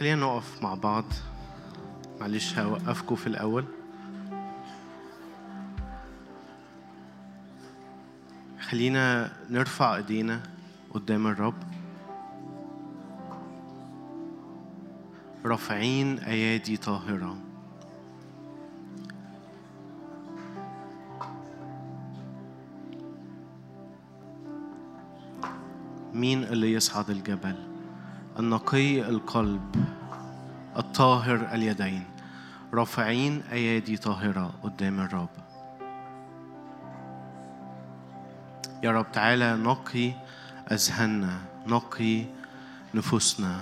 خلينا نقف مع بعض. معلش هوقفكم في الأول. خلينا نرفع إيدينا قدام الرب. رافعين أيادي طاهرة. مين اللي يصعد الجبل؟ النقي القلب الطاهر اليدين رافعين أيادي طاهرة قدام الرب. يا رب تعالى نقي أذهاننا نقي نفوسنا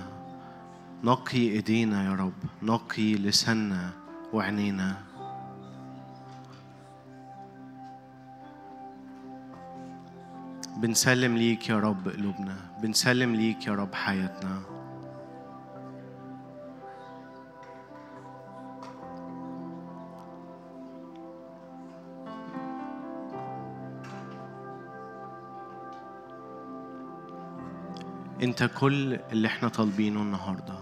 نقي إيدينا يا رب نقي لساننا وعينينا. بنسلم ليك يا رب قلوبنا بنسلم ليك يا رب حياتنا. انت كل اللي إحنا طالبينه النهارده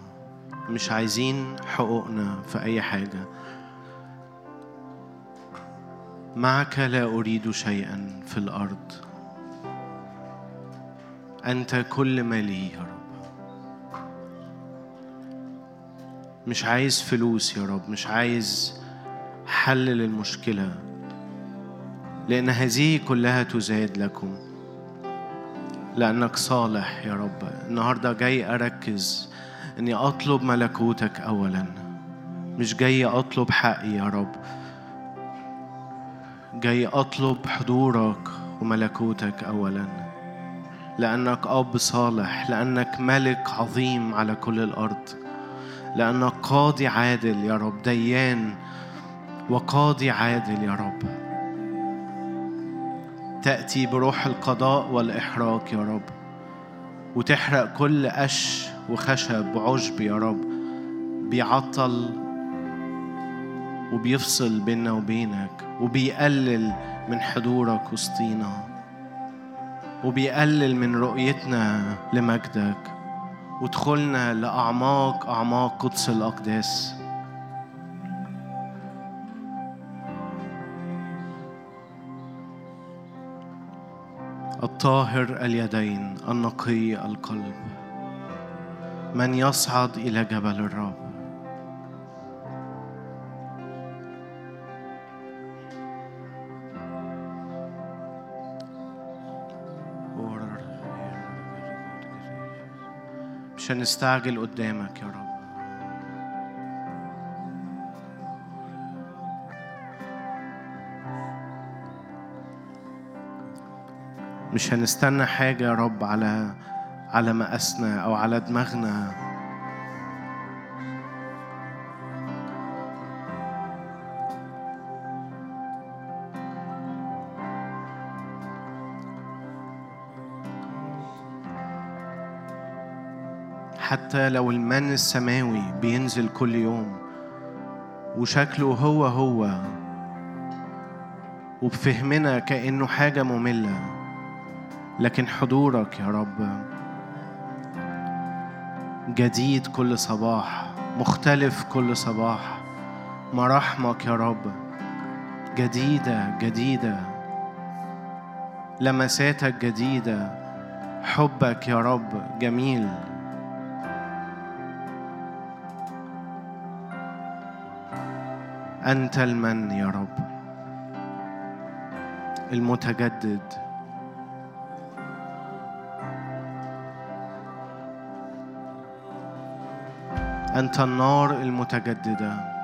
مش عايزين حقوقنا في أي حاجة. معك لا أريد شيئا في الأرض. أنت كل ما لي يا رب. مش عايز فلوس يا رب مش عايز حل للمشكلة لأن هذه كلها تزاد لكم. لأنك صالح يا رب. النهاردة جاي أركز إني أطلب ملكوتك أولا. مش جاي أطلب حقي يا رب. جاي أطلب حضورك وملكوتك أولا. لأنك أب صالح لأنك ملك عظيم على كل الأرض. لأنك قاضي عادل يا رب ديان وقاضي عادل يا رب. تأتي بروح القضاء والإحراق يا رب. وتحرق كل قش وخشب وعشب يا رب. بيعطل وبيفصل بيننا وبينك وبيقلل من حضورك وسطينا. وبيقلل من رؤيتنا لمجدك. ودخلنا لأعماق أعماق قدس الأقداس. الطاهر اليدين النقي القلب. من يصعد إلى جبل الرب. مش هنستعجل قدامك يا رب. مش هنستنى حاجة يا رب على على مقاسنا أو على دماغنا. حتى لو المن السماوي بينزل كل يوم وشكله هو هو وبفهمنا كأنه حاجة مملة لكن حضورك يا رب جديد كل صباح مختلف كل صباح. مراحمك يا رب جديدة جديدة. لمساتك جديدة حبك يا رب جميل. أنت المن يا رب. المتجدد. أنت النار المتجددة.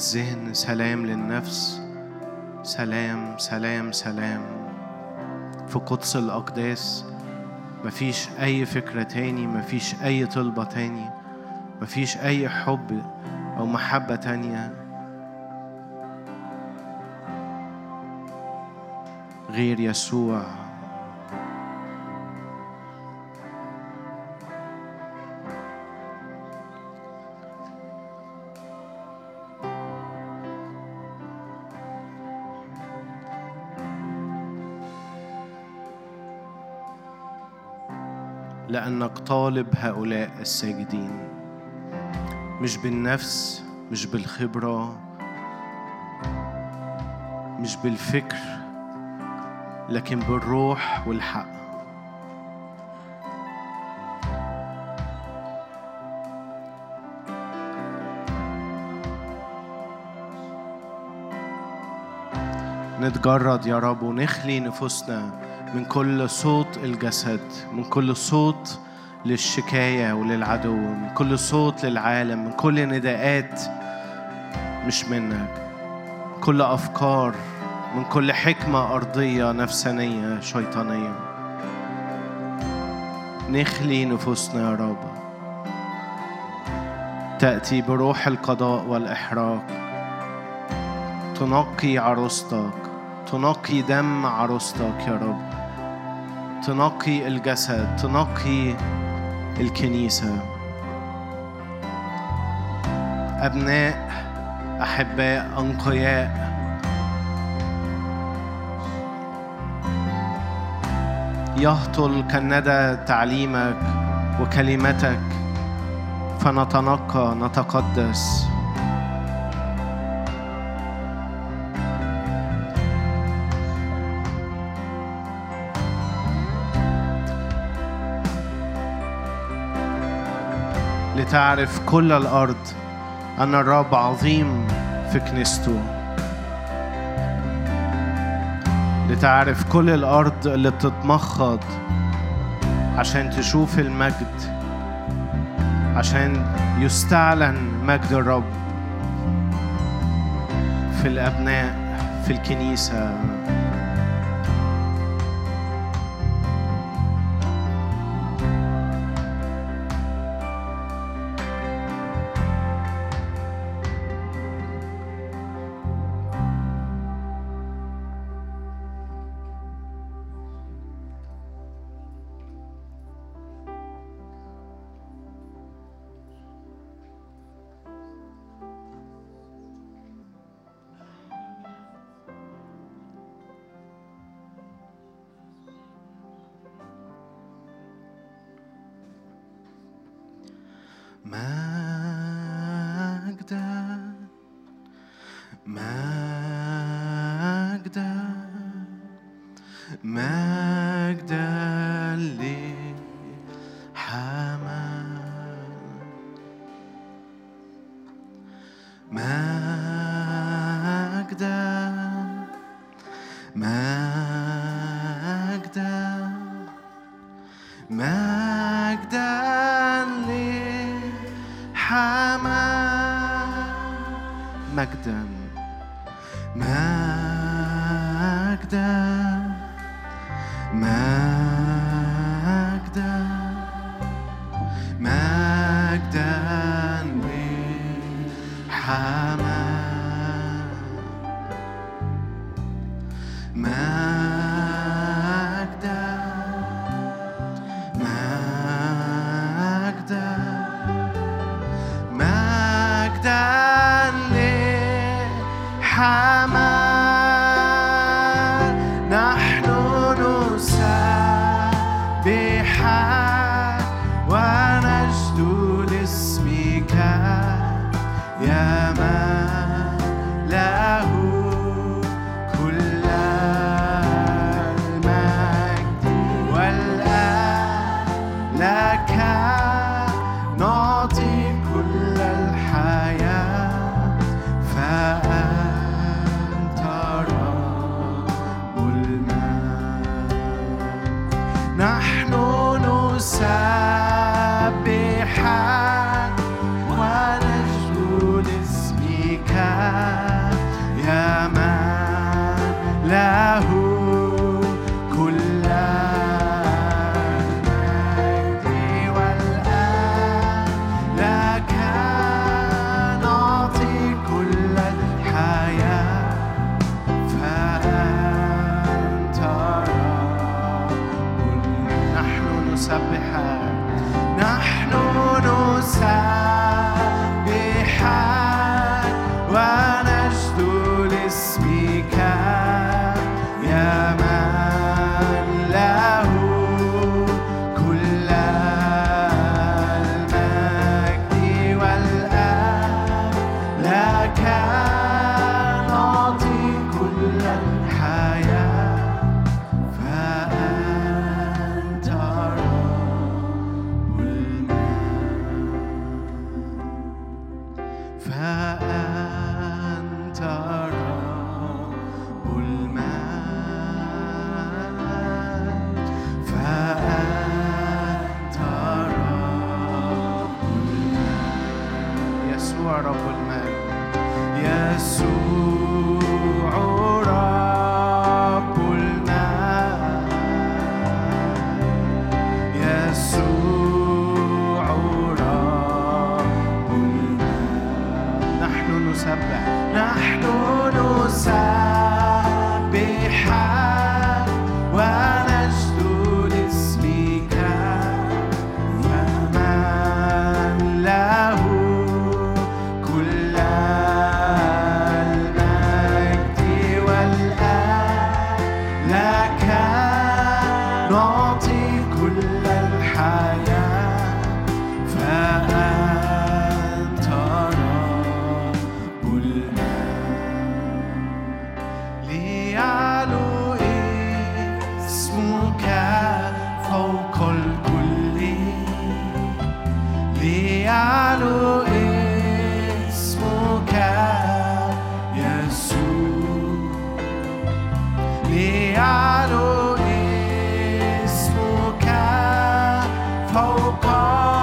للذهن سلام للنفس. سلام سلام سلام. في قدس الأقداس مفيش أي فكرة تاني مفيش أي طلبة تاني مفيش أي حب أو محبة تانية. غير يسوع. لأنك طالب هؤلاء الساجدين. مش بالنفس مش بالخبرة مش بالفكر لكن بالروح والحق. نتجرد يا رب ونخلي نفوسنا من كل صوت الجسد من كل صوت للشكاية وللعدو من كل صوت للعالم من كل نداءات مش منك. كل أفكار من كل حكمة أرضية نفسانية شيطانية. نخلي نفوسنا يا رب. تأتي بروح القضاء والإحراق. تنقي عروستك. تنقي دم عروستك يا رب. تنقي الجسد. تنقي الكنيسة. أبناء أحباء أنقياء. يهطل كالندى تعليمك وكلمتك فنتنقى نتقدس. لتعرف كل الأرض. أن الرب عظيم في كنيسته. لتعرف كل الأرض اللي بتتمخض عشان تشوف المجد. عشان يستعلن مجد الرب في الأبناء في الكنيسة. مجدا نسبحك. نحن نسبحك. 靠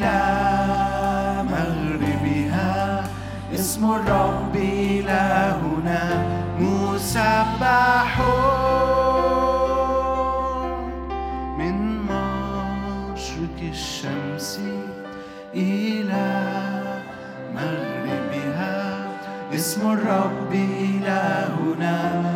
إلى مغربها. اسم الرب إلهنا مسبح. من مشرق الشمس إلى مغربها. اسم الرب إلهنا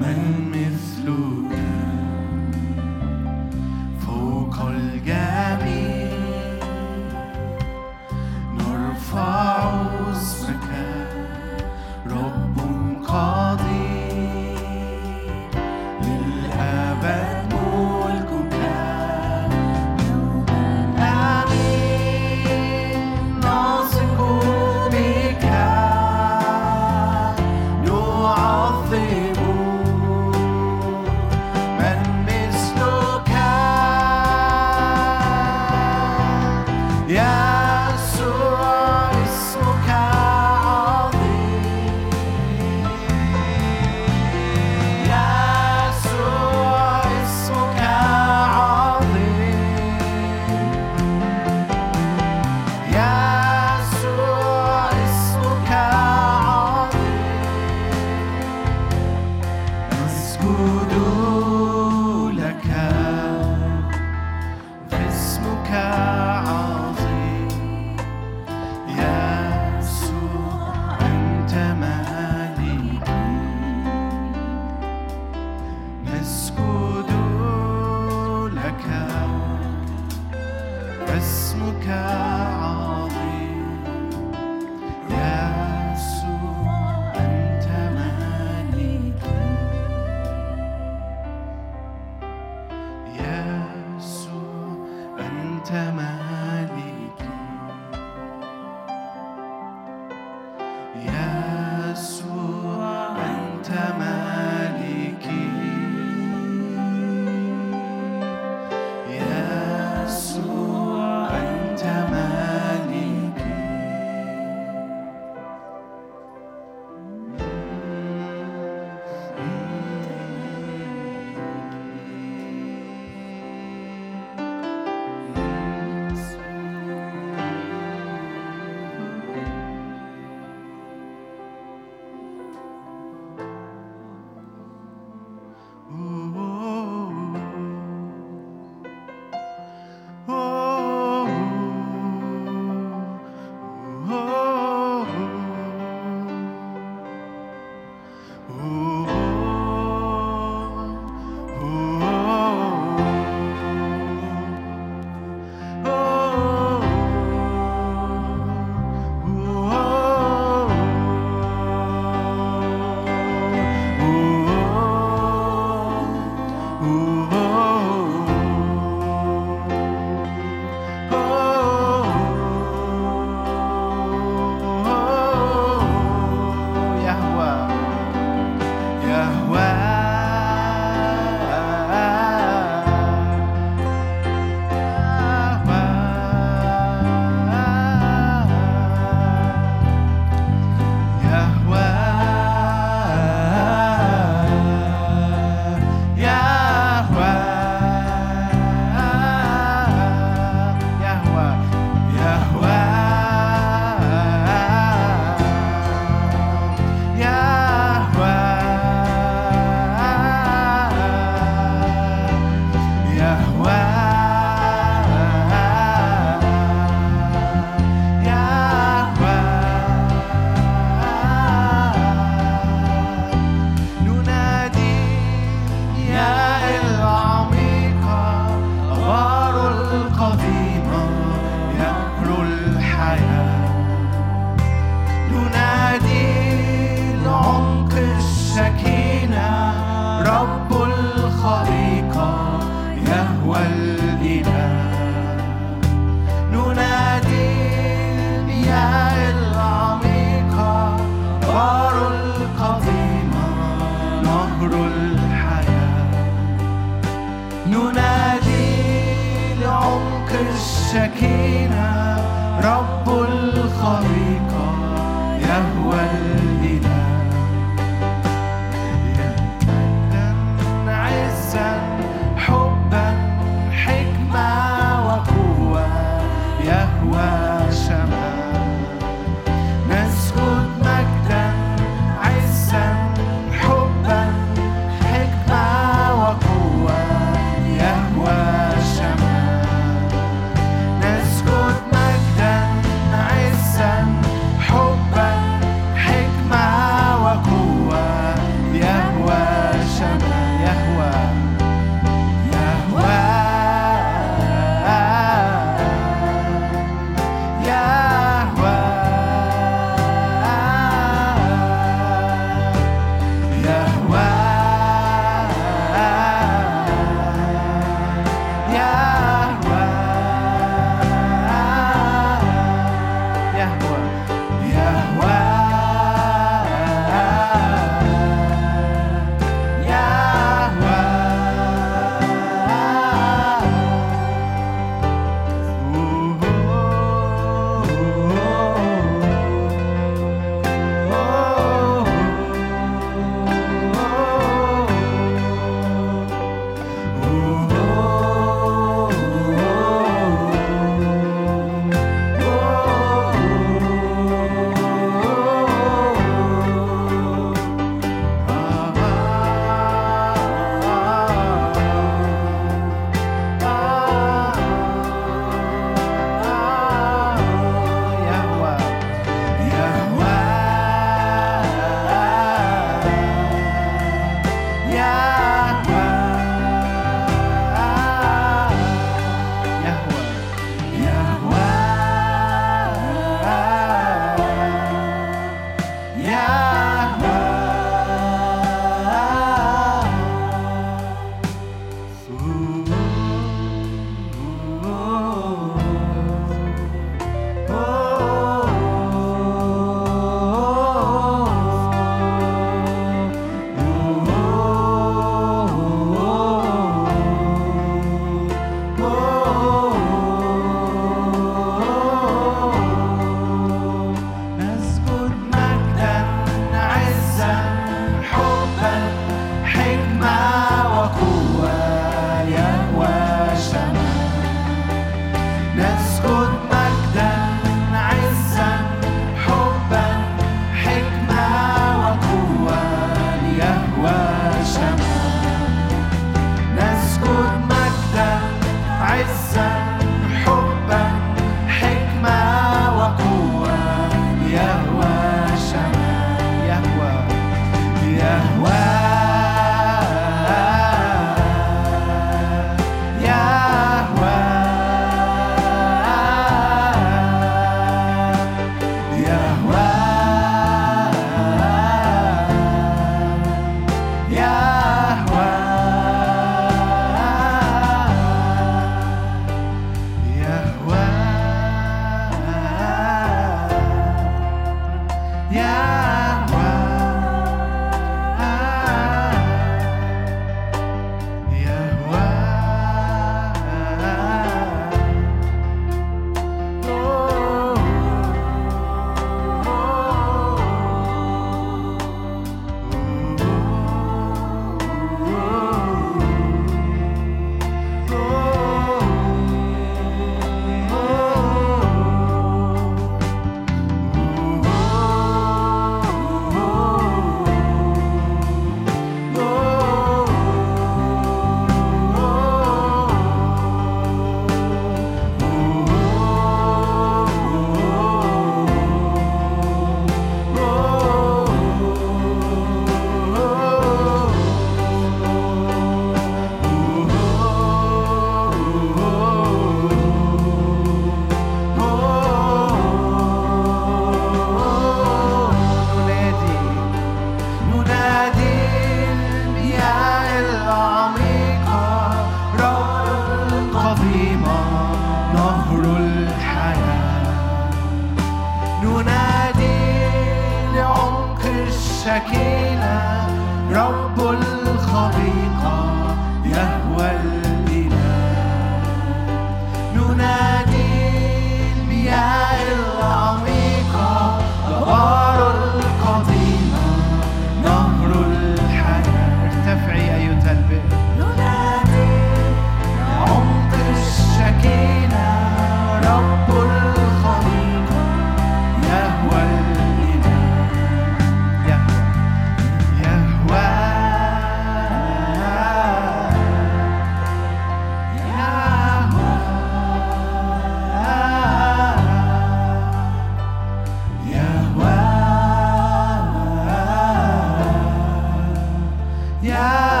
Yeah.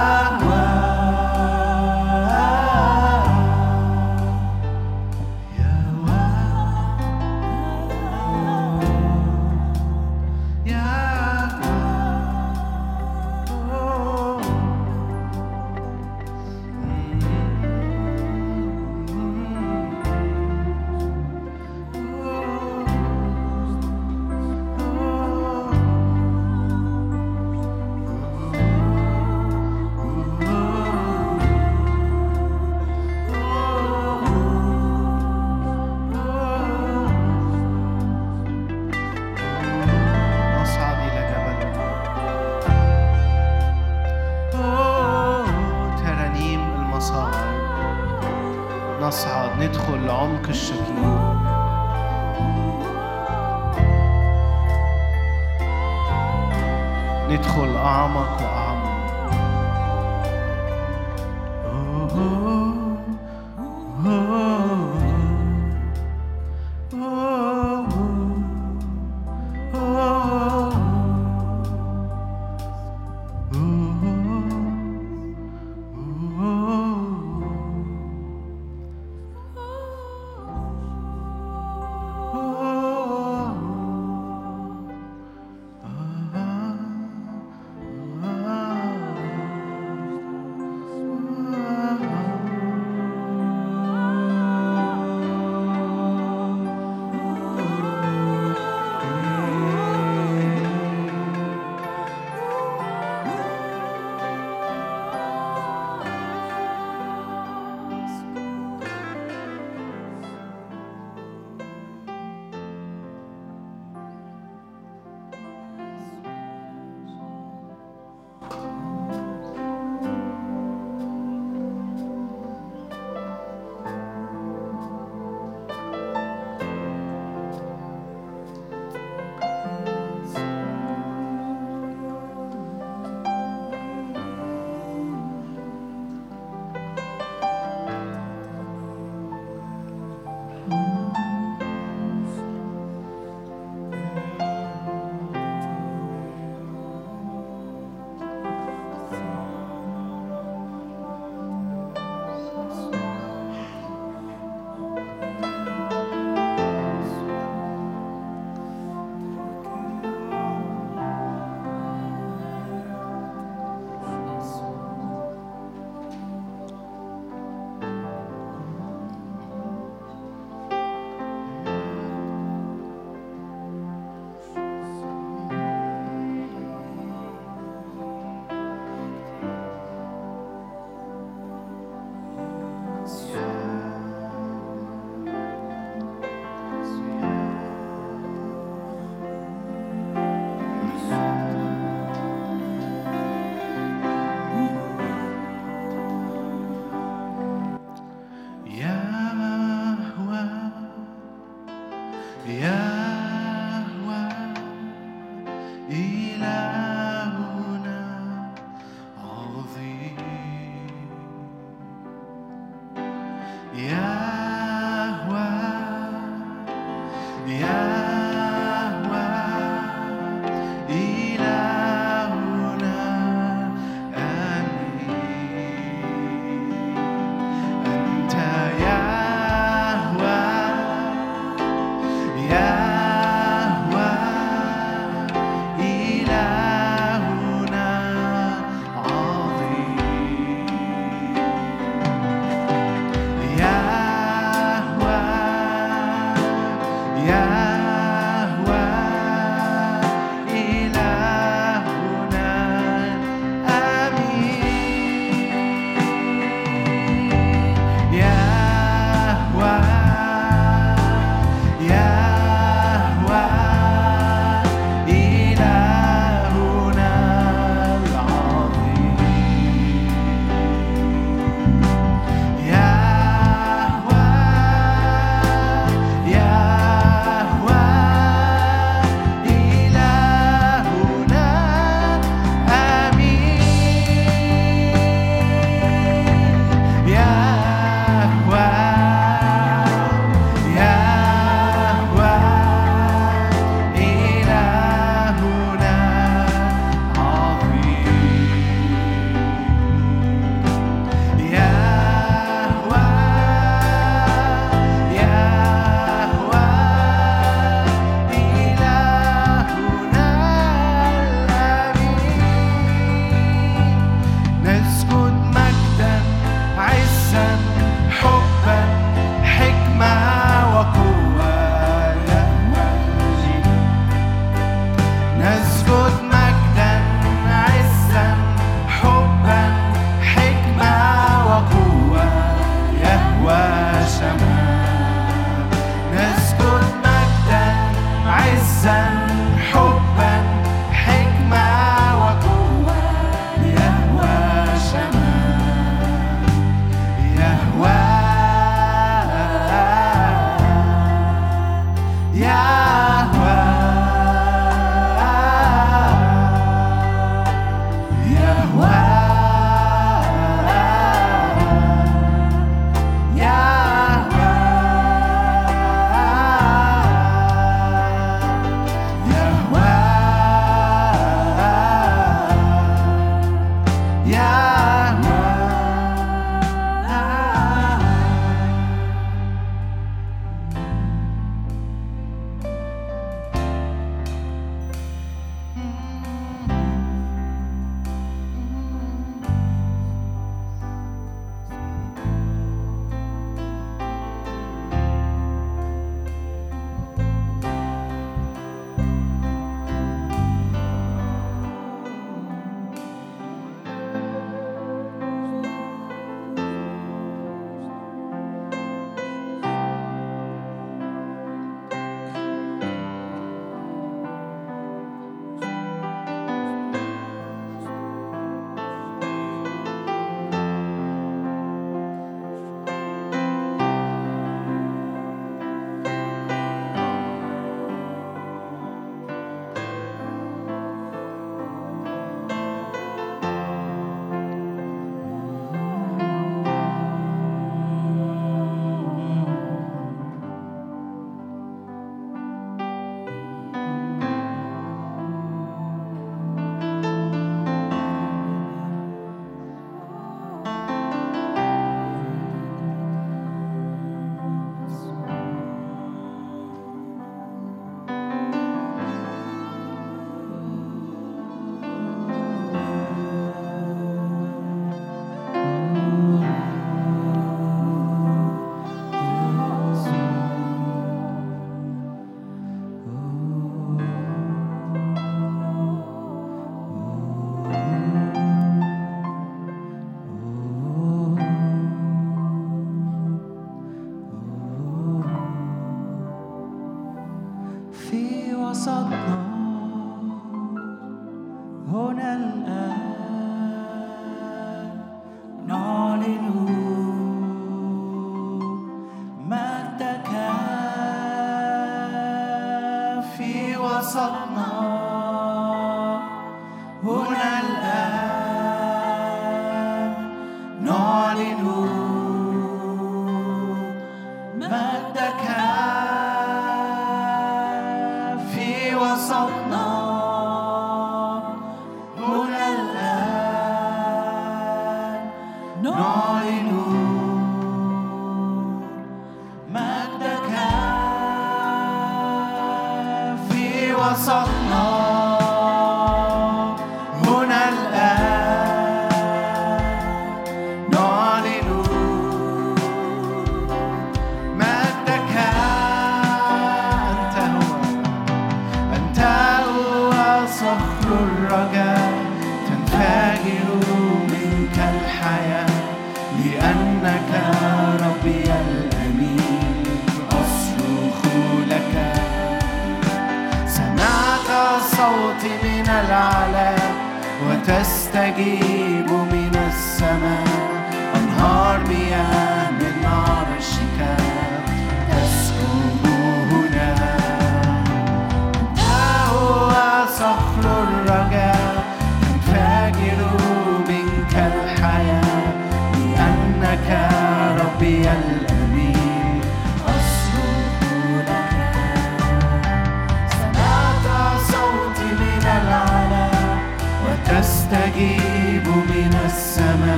fio ao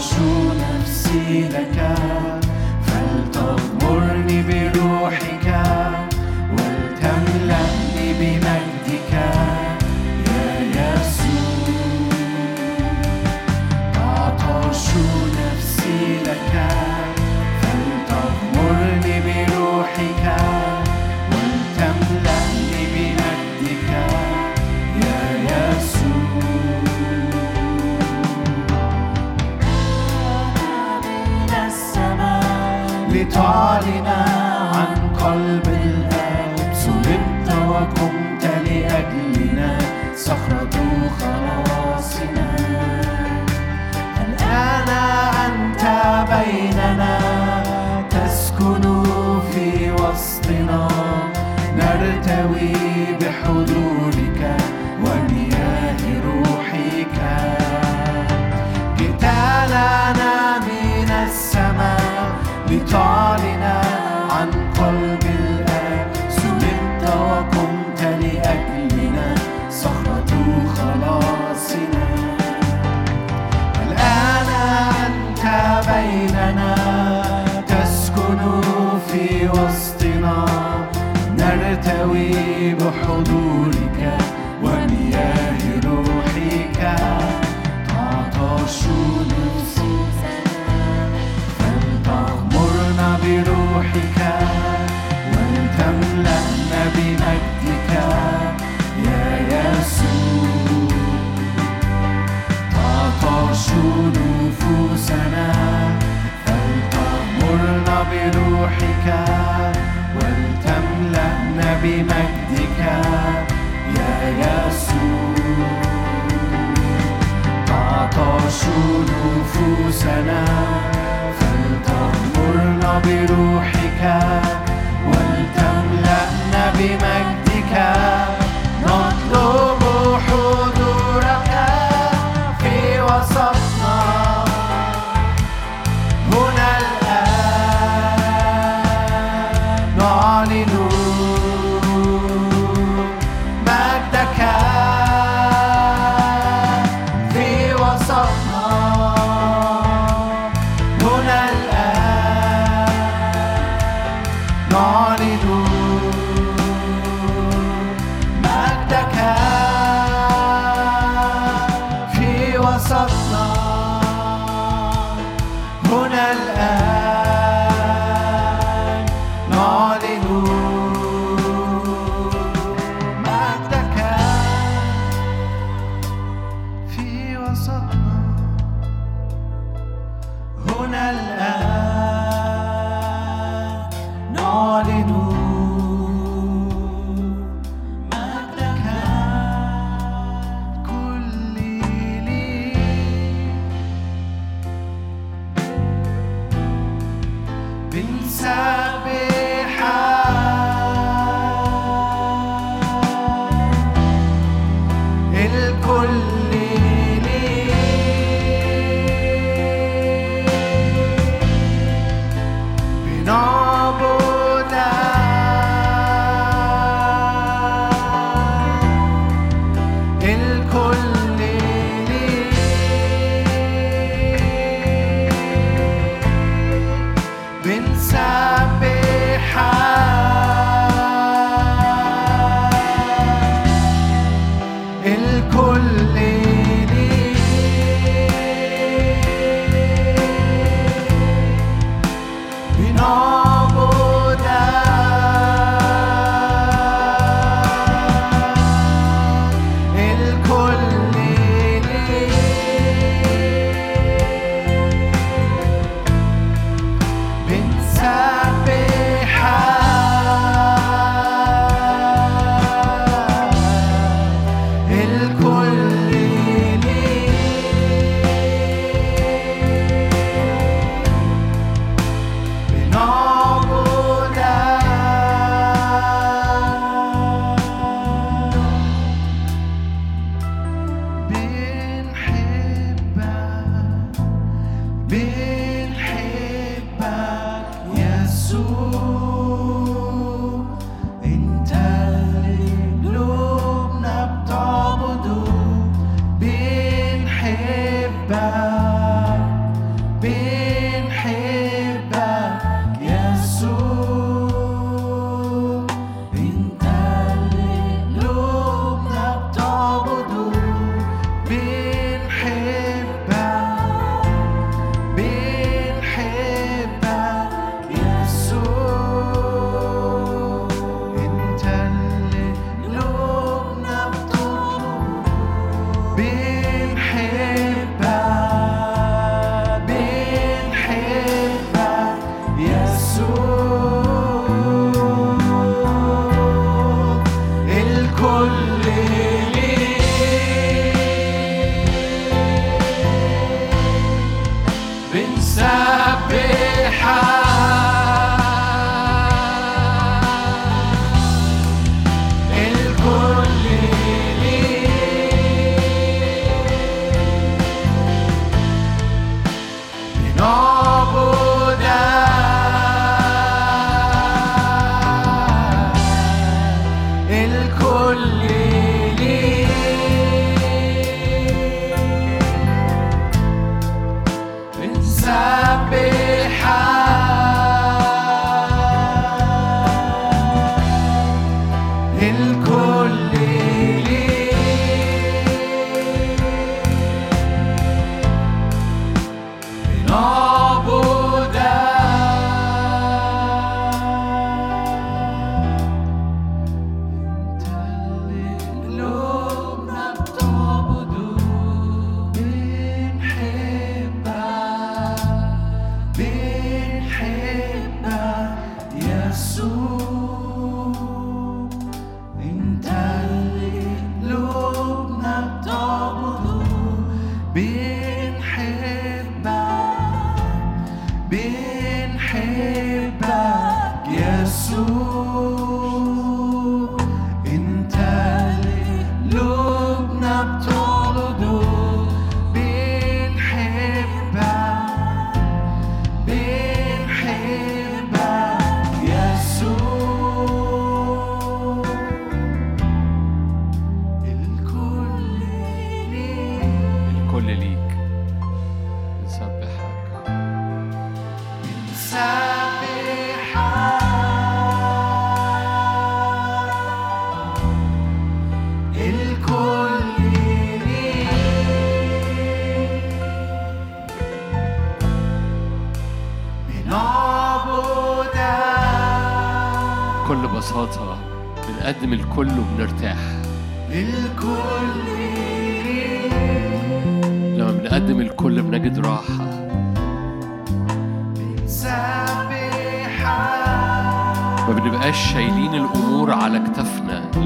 تعطش نفسي لك. نفوسنا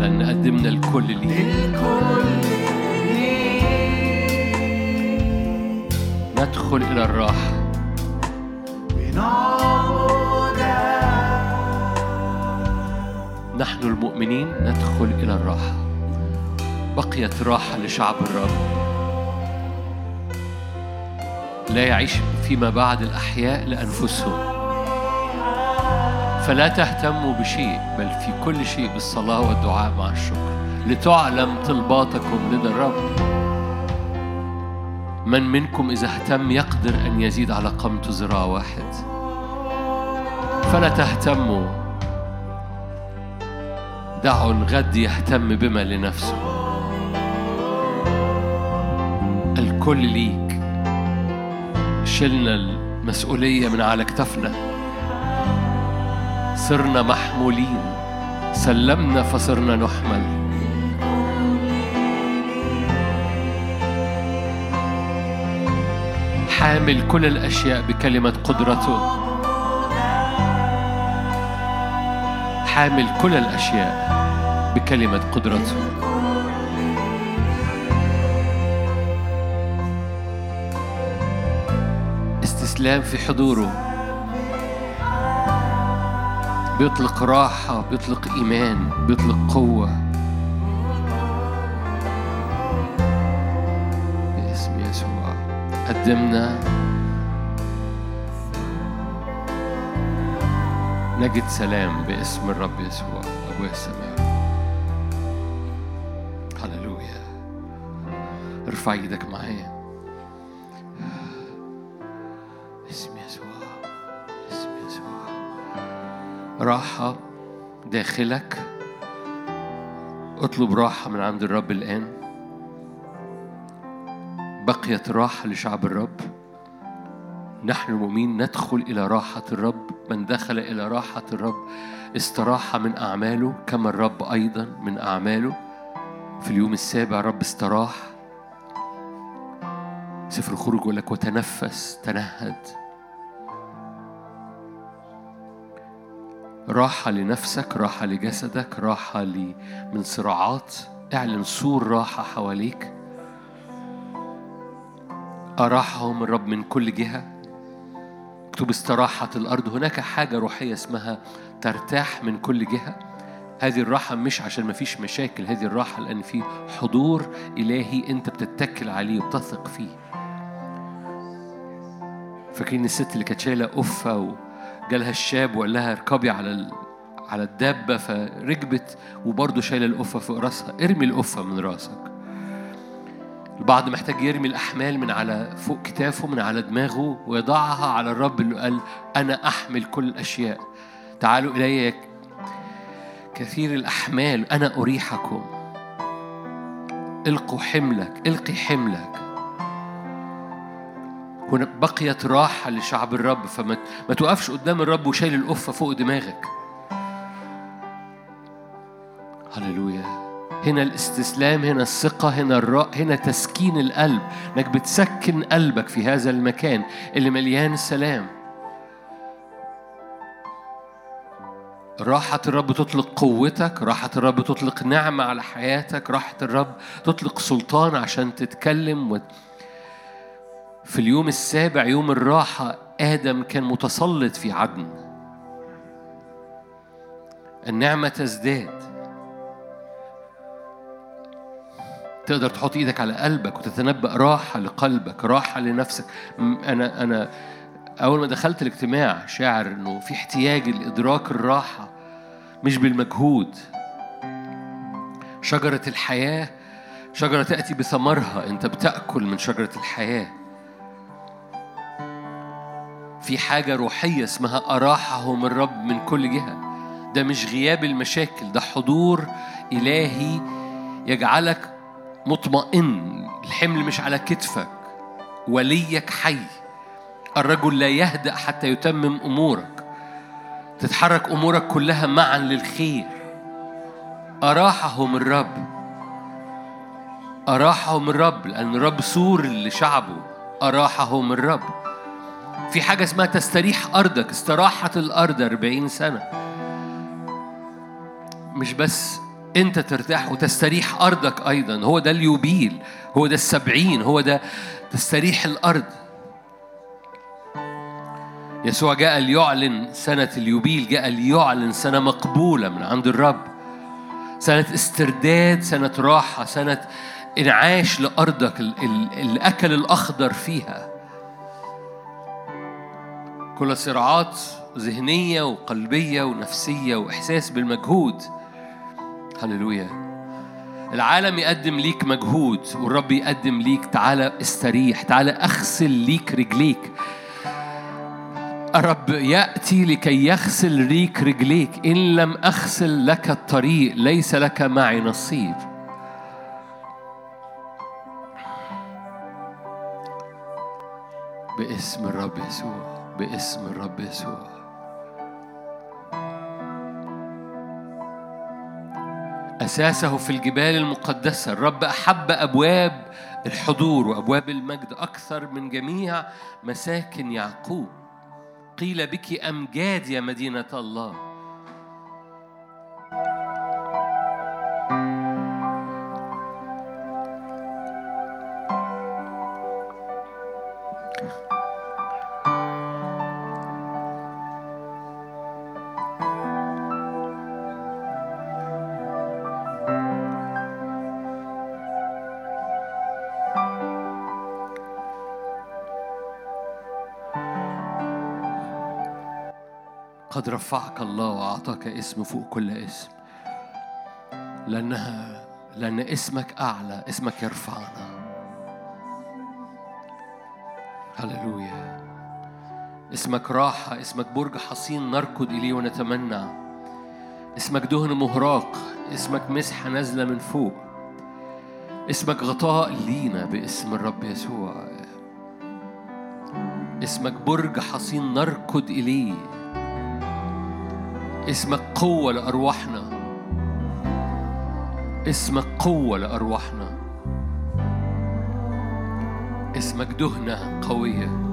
لأن قدمنا الكل ليه ندخل إلى الراحة. نحن المؤمنين ندخل إلى الراحة. بقيت راحة لشعب الرب. لا يعيش فيما بعد الأحياء لأنفسهم. فلا تهتموا بشيء بل في كل شيء بالصلاة والدعاء مع الشكر. لتعلم طلباتكم لدى الرب. من منكم إذا اهتم يقدر أن يزيد على قامته ذراع واحد. فلا تهتموا. دعوا الغد يهتم بما لنفسه. الكل ليك. شلنا المسؤولية من على كتفنا صرنا محمولين. سلمنا فصرنا نحمل. حامل كل الأشياء بكلمة قدرته. حامل كل الأشياء بكلمة قدرته. استسلام في حضوره. بيطلق راحة بيطلق إيمان بيطلق قوة. باسم يسوع. قدمنا. نجد سلام باسم الرب يسوع أبويا السماوي هللويا. ارفع إيدك معايا. راحة داخلك. اطلب راحة من عند الرب الآن. بقيت راحة لشعب الرب. نحن المؤمنين ندخل إلى راحة الرب. من دخل إلى راحة الرب استراح من أعماله كما الرب أيضا من أعماله. في اليوم السابع الرب استراح. سفر الخروج يقول لك وتنفس تنهد. راحة لنفسك راحة لجسدك راحة من صراعات. اعلن سور راحة حواليك. أراحهم الرب من كل جهة. مكتوب استراحت الأرض. هناك حاجة روحية اسمها ترتاح من كل جهة. هذه الراحة مش عشان مفيش مشاكل. هذه الراحة لأن في حضور إلهي أنت بتتكل عليه وبتثق فيه. فاكرين الست اللي كانت شايلة قفة وجالها الشاب وقال لها اركبي على. على الدابة فركبت وبرضه شايلة القفة فوق راسها. ارمي القفة من راسك. البعض محتاج يرمي الأحمال من على فوق كتافه من على دماغه ويضعها على الرب اللي قال أنا أحمل كل الأشياء. تعالوا إلي كثير الأحمال أنا أريحكم. إلقوا حملك إلقي حملك. هنا بقيت راحة لشعب الرب فما ما توقفش قدام الرب وشايل القفة فوق دماغك. هللويا. هنا الاستسلام هنا الثقة هنا الراء هنا تسكين القلب. إنك بتسكن قلبك في هذا المكان اللي مليان سلام. راحة الرب تطلق قوتك راحة الرب تطلق نعمة على حياتك راحة الرب تطلق سلطان عشان تتكلم و... في اليوم السابع يوم الراحة آدم كان متسلط في عدن. النعمة تزداد. تقدر تحط إيدك على قلبك وتتنبأ راحة لقلبك راحة لنفسك. أنا أنا أول ما دخلت الاجتماع شاعر إنه في احتياج لإدراك الراحة مش بالمجهود. شجرة الحياة شجرة تأتي بثمرها أنت بتأكل من شجرة الحياة. في حاجة روحية اسمها أراحهم الرب من كل جهة. ده مش غياب المشاكل ده حضور إلهي يجعلك مطمئن. الحمل مش على كتفك وليك حي. الرجل لا يهدأ حتى يتمم أمورك. تتحرك أمورك كلها معا للخير. أراحهم الرب أراحهم الرب لأن الرب سور لشعبه. أراحهم الرب في حاجة اسمها تستريح أرضك استراحت الأرض أربعين سنة. مش بس أنت ترتاح وتستريح أرضك أيضا هو ده اليوبيل هو ده السبعين هو ده تستريح الأرض. يسوع جاء ليعلن سنة اليوبيل جاء ليعلن سنة مقبولة من عند الرب. سنة استرداد سنة راحة سنة انعاش لأرضك ال- ال- الأكل الأخضر فيها. كل صراعات ذهنية وقلبية ونفسية وإحساس بالمجهود. هللويا. العالم يقدم ليك مجهود والرب يقدم ليك تعالى استريح تعالى أغسل ليك رجليك. الرب يأتي لكي يغسل ريك رجليك. إن لم أغسل لك الطريق ليس لك معي نصيب. باسم الرب يسوع. باسم الرب يسوع. أساسه في الجبال المقدسة. الرب أحب أبواب الحضور وأبواب المجد أكثر من جميع مساكن يعقوب. قيل بك أمجاد يا مدينة الله. قد رفعك الله وأعطاك اسم فوق كل اسم. لأنها لأن اسمك أعلى اسمك يرفعنا. هللويا. اسمك راحة اسمك برج حصين نركض إليه ونتمنى. اسمك دهن مهراق اسمك مسحة نازلة من فوق. اسمك غطاء لينا باسم الرب يسوع. اسمك برج حصين نركض إليه. اسمك قوة لأرواحنا. اسمك قوة لأرواحنا. اسمك دهنة قوية.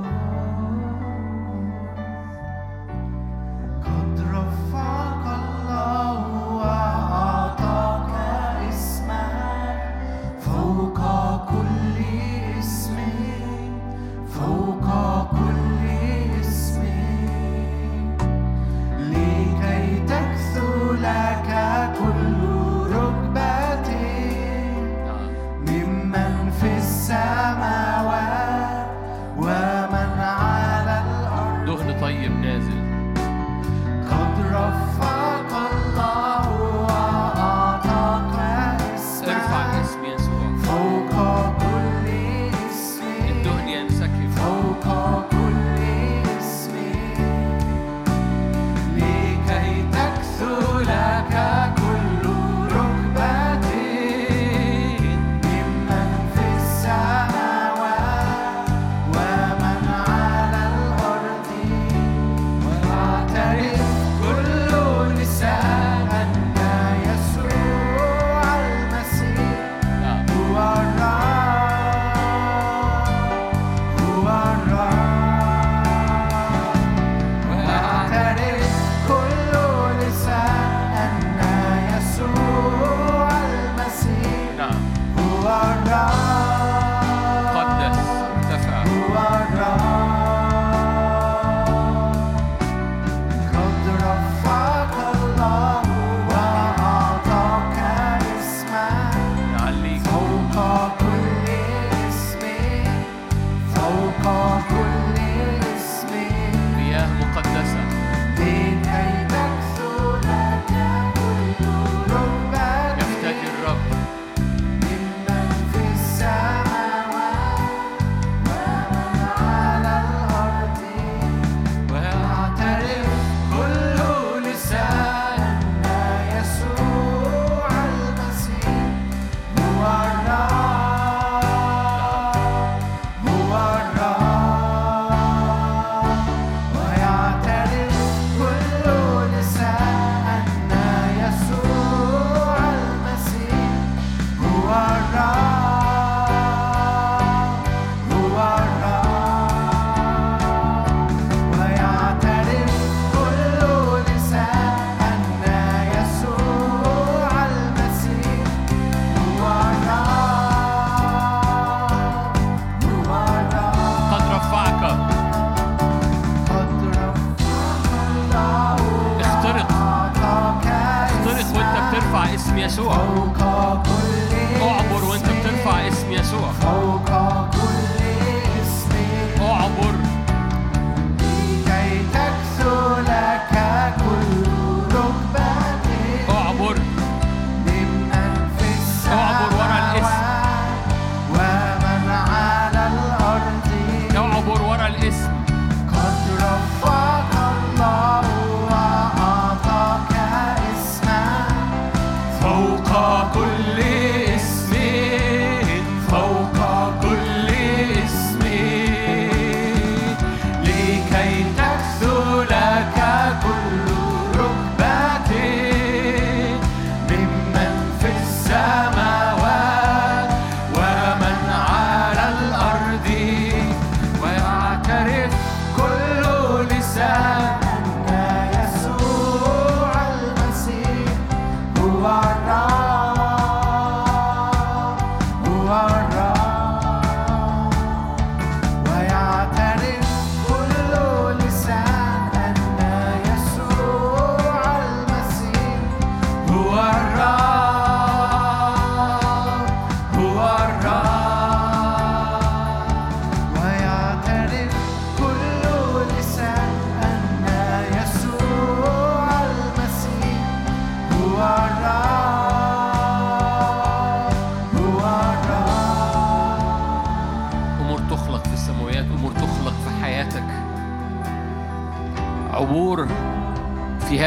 so.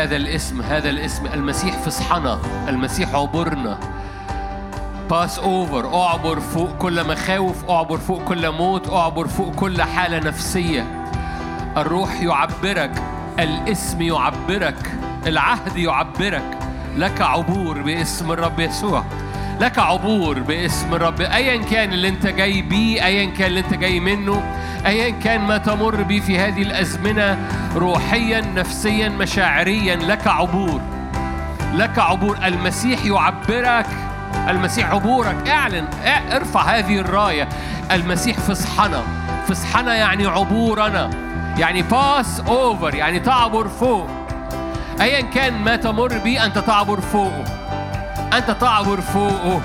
هذا الاسم هذا الاسم المسيح فصحنا المسيح عبرنا. pass over أعبر فوق كل مخاوف أعبر فوق كل موت أعبر فوق كل حالة نفسية. الروح يعبرك الاسم يعبرك العهد يعبرك. لك عبور باسم الرب يسوع. لك عبور باسم الرب. ايا كان اللي أنت جاي بيه ايا كان اللي أنت جاي منه ايا كان ما تمر بيه في هذه الأزمنة روحيا نفسيا مشاعريا لك عبور. لك عبور. المسيح يعبرك. المسيح عبورك. اعلن. ارفع هذه الراية. المسيح فصحنا. فصحنا يعني عبورنا. يعني pass over يعني تعبر فوق. ايا كان ما تمر به أنت تعبر فوقه أنت تعبر فوقه.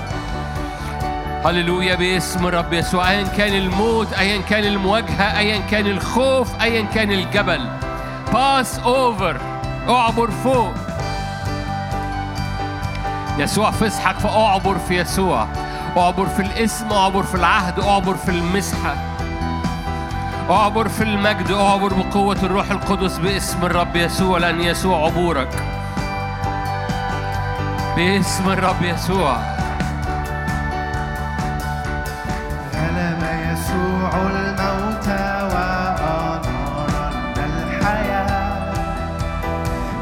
هللويا باسم الرب يسوع. ايا كان الموت ايا كان المواجهة ايا كان الخوف ايا كان الجبل. pass over أعبر فوق. يسوع فصحك فاعبر في يسوع. أعبر في الاسم أعبر في العهد أعبر في المسحة. أعبر في المجد أعبر بقوة الروح القدس باسم الرب يسوع لأن يسوع عبورك. باسم الرب يسوع. غلب يسوع الموت وأنار الحياة؟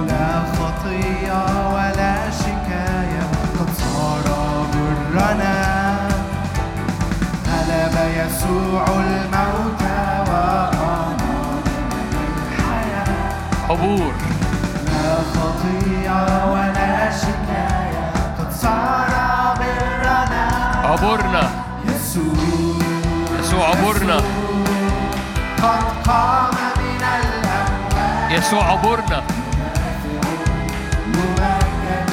لا خطية ولا شكاية قد صار برنا. غلب يسوع الموت وأنار الحياة؟ عبور برنا عبورنا. يسوع عبورنا. قد قام من الأموات يسوع عبورنا. ممجد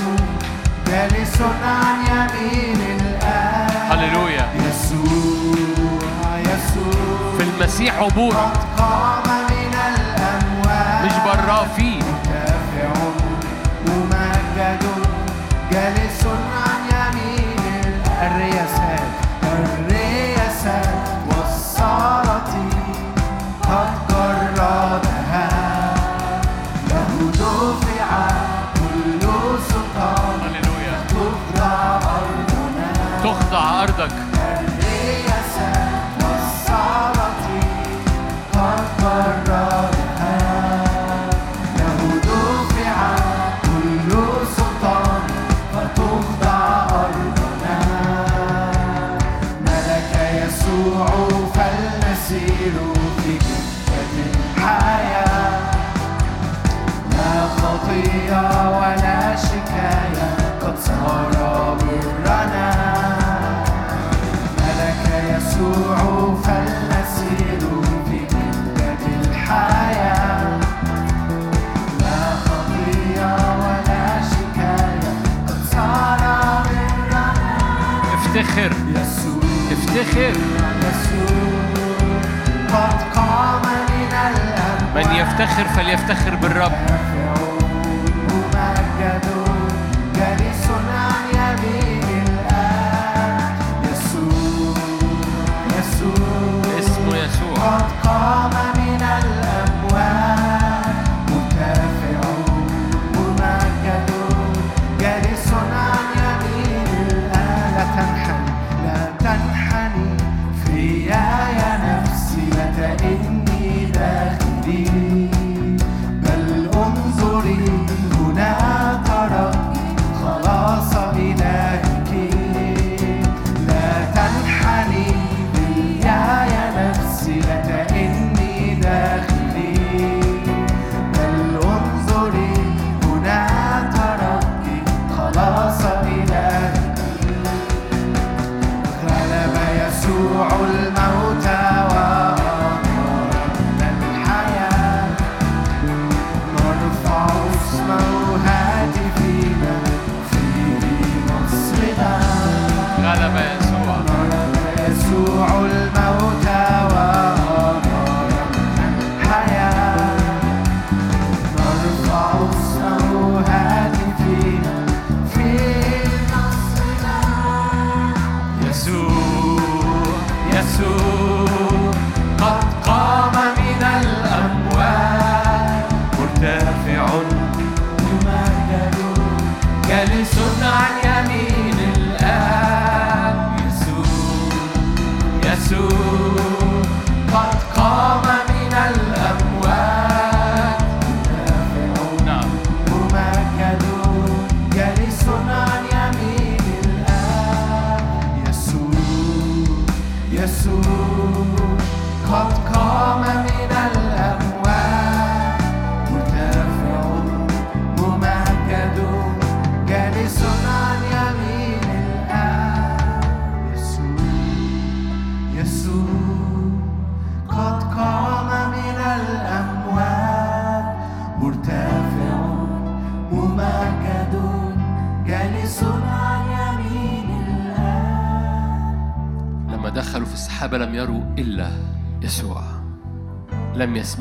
جالس عن يمين الآب هللويا. يسوع يسوع في المسيح عبور. قد قام من الأموات مش براه فيه. يفتخر فليفتخر بالرب.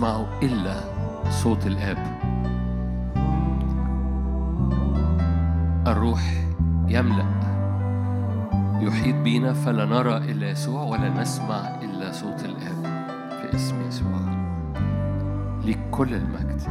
يسمعوا إلا صوت الآب. الروح يملأ. يحيط بينا فلا نرى إلا يسوع ولا نسمع إلا صوت الآب في اسم يسوع. ليك كل المجد.